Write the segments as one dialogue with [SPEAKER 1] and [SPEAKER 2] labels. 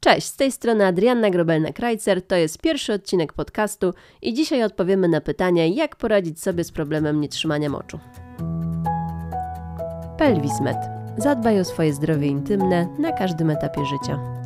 [SPEAKER 1] Cześć, z tej strony Adrianna Grobelna-Krajcer, to jest pierwszy odcinek podcastu i dzisiaj odpowiemy na pytanie, jak poradzić sobie z problemem nietrzymania moczu. Pelwismed. Zadbaj o swoje zdrowie intymne na każdym etapie życia.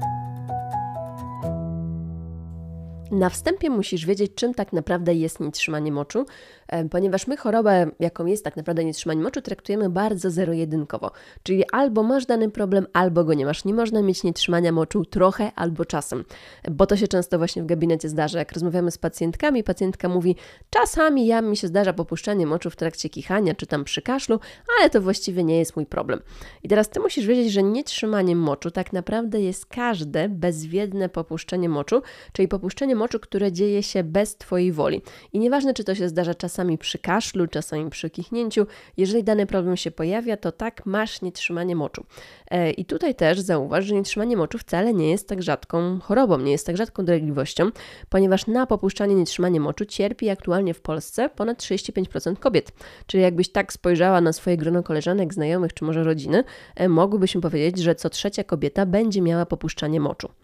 [SPEAKER 1] Na wstępie musisz wiedzieć, czym tak naprawdę jest nietrzymanie moczu, e, ponieważ my chorobę, jaką jest tak naprawdę nietrzymanie moczu, traktujemy bardzo zero-jedynkowo. Czyli albo masz dany problem, albo go nie masz. Nie można mieć nietrzymania moczu trochę albo czasem, bo to się często właśnie w gabinecie zdarza. Jak rozmawiamy z pacjentkami, pacjentka mówi, czasami ja mi się zdarza popuszczanie moczu w trakcie kichania, czy tam przy kaszlu, ale to właściwie nie jest mój problem. I teraz ty musisz wiedzieć, że nietrzymanie moczu tak naprawdę jest każde bezwiedne popuszczenie moczu, czyli popuszczenie moczu moczu, które dzieje się bez Twojej woli. I nieważne, czy to się zdarza czasami przy kaszlu, czasami przy kichnięciu, jeżeli dany problem się pojawia, to tak masz nietrzymanie moczu. E, I tutaj też zauważ, że nietrzymanie moczu wcale nie jest tak rzadką chorobą, nie jest tak rzadką dolegliwością, ponieważ na popuszczanie nietrzymanie moczu cierpi aktualnie w Polsce ponad 35% kobiet. Czyli jakbyś tak spojrzała na swoje grono koleżanek, znajomych czy może rodziny, e, mogłybyśmy powiedzieć, że co trzecia kobieta będzie miała popuszczanie moczu.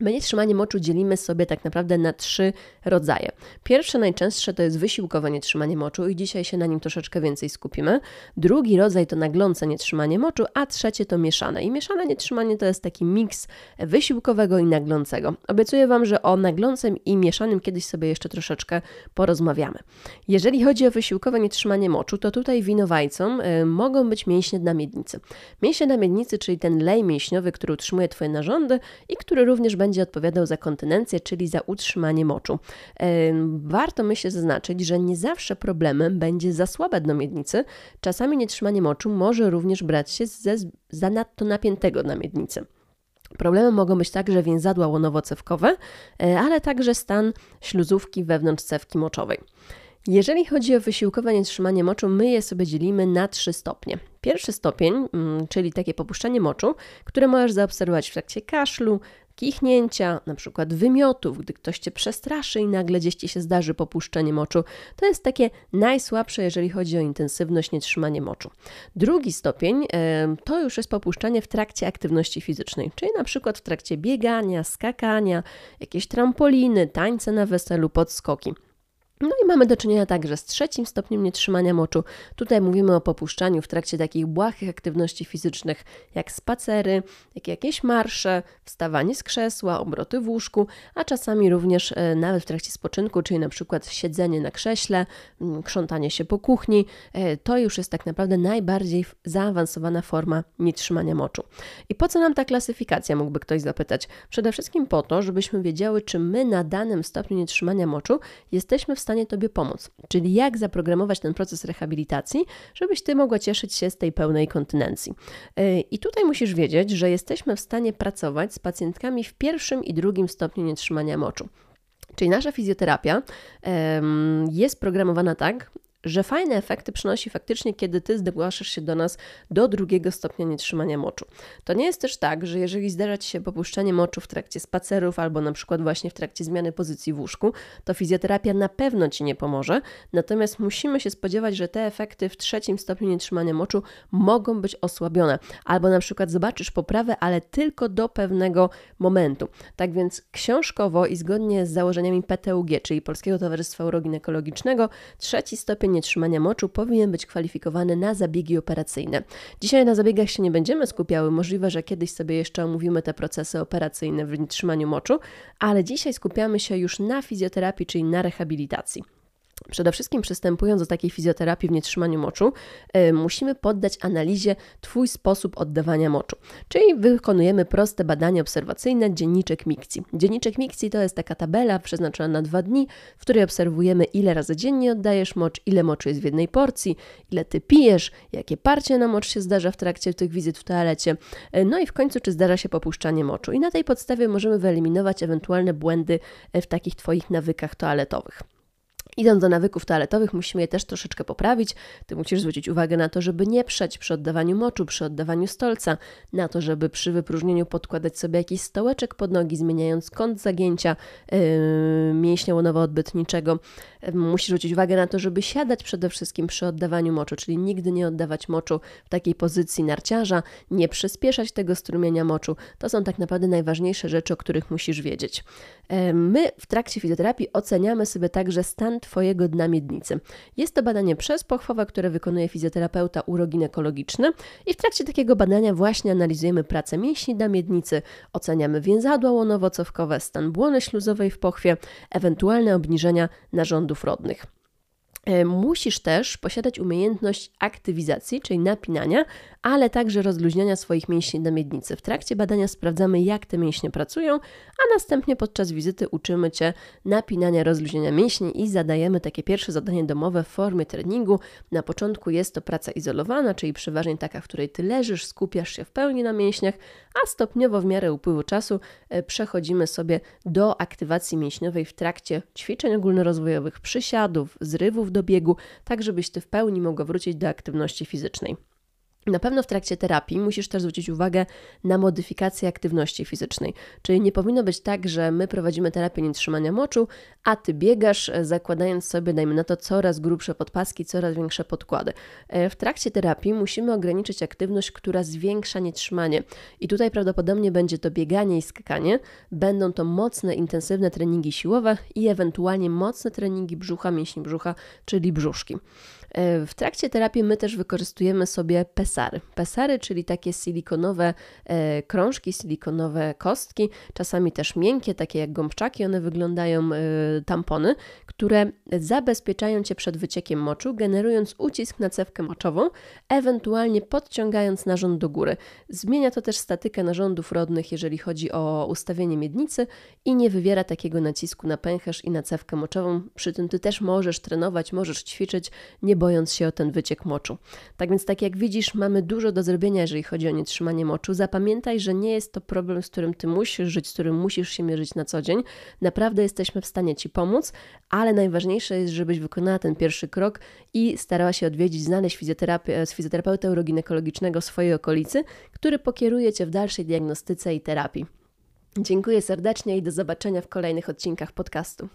[SPEAKER 1] My nietrzymanie moczu dzielimy sobie tak naprawdę na trzy rodzaje. Pierwsze, najczęstsze to jest wysiłkowe nietrzymanie moczu i dzisiaj się na nim troszeczkę więcej skupimy. Drugi rodzaj to naglące nietrzymanie moczu, a trzecie to mieszane. I mieszane nietrzymanie to jest taki miks wysiłkowego i naglącego. Obiecuję Wam, że o naglącym i mieszanym kiedyś sobie jeszcze troszeczkę porozmawiamy. Jeżeli chodzi o wysiłkowe nietrzymanie moczu, to tutaj winowajcą y, mogą być mięśnie na miednicy. Mięśnie na miednicy, czyli ten lej mięśniowy, który utrzymuje Twoje narządy i który również będzie odpowiadał za kontynencję, czyli za utrzymanie moczu. Warto myślę zaznaczyć, że nie zawsze problemem będzie za słabe dno miednicy. Czasami nietrzymanie moczu może również brać się ze zanadto napiętego na miednicy. Problemem mogą być także więzadła łonowo-cewkowe, e, ale także stan śluzówki wewnątrz cewki moczowej. Jeżeli chodzi o wysiłkowe nietrzymanie moczu, my je sobie dzielimy na trzy stopnie. Pierwszy stopień, mm, czyli takie popuszczanie moczu, które możesz zaobserwować w trakcie kaszlu, kichnięcia, na przykład wymiotów, gdy ktoś cię przestraszy i nagle gdzieś ci się zdarzy popuszczenie moczu, to jest takie najsłabsze, jeżeli chodzi o intensywność nietrzymanie moczu. Drugi stopień to już jest popuszczanie w trakcie aktywności fizycznej, czyli na przykład w trakcie biegania, skakania, jakieś trampoliny, tańce na weselu, podskoki. No i mamy do czynienia także z trzecim stopniem nietrzymania moczu. Tutaj mówimy o popuszczaniu w trakcie takich błahych aktywności fizycznych, jak spacery, jak jakieś marsze, wstawanie z krzesła, obroty w łóżku, a czasami również e, nawet w trakcie spoczynku, czyli na przykład siedzenie na krześle, krzątanie się po kuchni. E, to już jest tak naprawdę najbardziej zaawansowana forma nietrzymania moczu. I po co nam ta klasyfikacja, mógłby ktoś zapytać? Przede wszystkim po to, żebyśmy wiedziały, czy my na danym stopniu nietrzymania moczu jesteśmy w stanie Tobie pomóc. Czyli jak zaprogramować ten proces rehabilitacji, żebyś Ty mogła cieszyć się z tej pełnej kontynencji. Y, I tutaj musisz wiedzieć, że jesteśmy w stanie pracować z pacjentkami w pierwszym i drugim stopniu nietrzymania moczu. Czyli nasza fizjoterapia jest programowana tak, że fajne efekty przynosi faktycznie, kiedy ty zgłaszasz się do nas do drugiego stopnia nietrzymania moczu. To nie jest też tak, że jeżeli zdarza ci się popuszczanie moczu w trakcie spacerów albo na przykład właśnie w trakcie zmiany pozycji w łóżku, to fizjoterapia na pewno ci nie pomoże. Natomiast musimy się spodziewać, że te efekty w trzecim stopniu nietrzymania moczu mogą być osłabione. Albo na przykład zobaczysz poprawę, ale tylko do pewnego momentu. Tak więc książkowo i zgodnie z założeniami PTUG, czyli Polskiego Towarzystwa Uroginekologicznego, trzeci stopień nietrzymania moczu powinien być kwalifikowany na zabiegi operacyjne. Dzisiaj na zabiegach się nie będziemy skupiały, możliwe, że kiedyś sobie jeszcze omówimy te procesy operacyjne w nietrzymaniu moczu, ale dzisiaj skupiamy się już na fizjoterapii, czyli na rehabilitacji. Przede wszystkim przystępując do takiej fizjoterapii w nietrzymaniu moczu, yy, musimy poddać analizie Twój sposób oddawania moczu. Czyli wykonujemy proste badanie obserwacyjne dzienniczek mikcji. Dzienniczek mikcji to jest taka tabela przeznaczona na dwa dni, w której obserwujemy ile razy dziennie oddajesz mocz, ile moczu jest w jednej porcji, ile Ty pijesz, jakie parcie na mocz się zdarza w trakcie tych wizyt w toalecie, yy, no i w końcu czy zdarza się popuszczanie moczu. I na tej podstawie możemy wyeliminować ewentualne błędy w takich Twoich nawykach toaletowych. Idąc do nawyków toaletowych, musimy je też troszeczkę poprawić. Ty musisz zwrócić uwagę na to, żeby nie przeć przy oddawaniu moczu, przy oddawaniu stolca, na to, żeby przy wypróżnieniu podkładać sobie jakiś stołeczek pod nogi, zmieniając kąt zagięcia yy, mięśnia łonowo-odbytniczego. Yy, musisz zwrócić uwagę na to, żeby siadać przede wszystkim przy oddawaniu moczu, czyli nigdy nie oddawać moczu w takiej pozycji narciarza, nie przyspieszać tego strumienia moczu. To są tak naprawdę najważniejsze rzeczy, o których musisz wiedzieć. Yy, my w trakcie fizjoterapii oceniamy sobie także stan Twojego dna miednicy. Jest to badanie przezpochwowe, które wykonuje fizjoterapeuta uroginekologiczny i w trakcie takiego badania właśnie analizujemy pracę mięśni dna miednicy, oceniamy więzadła łonowo-cewkowe, stan błony śluzowej w pochwie, ewentualne obniżenia narządów rodnych. E, musisz też posiadać umiejętność aktywizacji, czyli napinania, ale także rozluźniania swoich mięśni na miednicy. W trakcie badania sprawdzamy, jak te mięśnie pracują, a następnie podczas wizyty uczymy Cię napinania, rozluźniania mięśni i zadajemy takie pierwsze zadanie domowe w formie treningu. Na początku jest to praca izolowana, czyli przeważnie taka, w której Ty leżysz, skupiasz się w pełni na mięśniach, a stopniowo w miarę upływu czasu e, przechodzimy sobie do aktywacji mięśniowej w trakcie ćwiczeń ogólnorozwojowych, przysiadów, zrywów do biegu, tak żebyś Ty w pełni mogła wrócić do aktywności fizycznej. Na pewno w trakcie terapii musisz też zwrócić uwagę na modyfikację aktywności fizycznej. Czyli nie powinno być tak, że my prowadzimy terapię nietrzymania moczu, a ty biegasz, e, zakładając sobie, dajmy na to, coraz grubsze podpaski, coraz większe podkłady. E, w trakcie terapii musimy ograniczyć aktywność, która zwiększa nietrzymanie. I tutaj prawdopodobnie będzie to bieganie i skakanie. Będą to mocne, intensywne treningi siłowe i ewentualnie mocne treningi brzucha, mięśni brzucha, czyli brzuszki. W trakcie terapii my też wykorzystujemy sobie pesary. Pesary, czyli takie silikonowe e, krążki, silikonowe kostki, czasami też miękkie, takie jak gąbczaki, one wyglądają e, tampony, które zabezpieczają Cię przed wyciekiem moczu, generując ucisk na cewkę moczową, ewentualnie podciągając narząd do góry. Zmienia to też statykę narządów rodnych, jeżeli chodzi o ustawienie miednicy i nie wywiera takiego nacisku na pęcherz i na cewkę moczową. Przy tym Ty też możesz trenować, możesz ćwiczyć, nie bojąc się o ten wyciek moczu. Tak więc, tak jak widzisz, mamy dużo do zrobienia, jeżeli chodzi o nietrzymanie moczu. Zapamiętaj, że nie jest to problem, z którym ty musisz żyć, z którym musisz się mierzyć na co dzień. Naprawdę jesteśmy w stanie ci pomóc, ale najważniejsze jest, żebyś wykonała ten pierwszy krok i starała się odwiedzić, znaleźć fizjoterapeutę, fizjoterapeutę uroginekologicznego swojej okolicy, który pokieruje cię w dalszej diagnostyce i terapii. Dziękuję serdecznie i do zobaczenia w kolejnych odcinkach podcastu.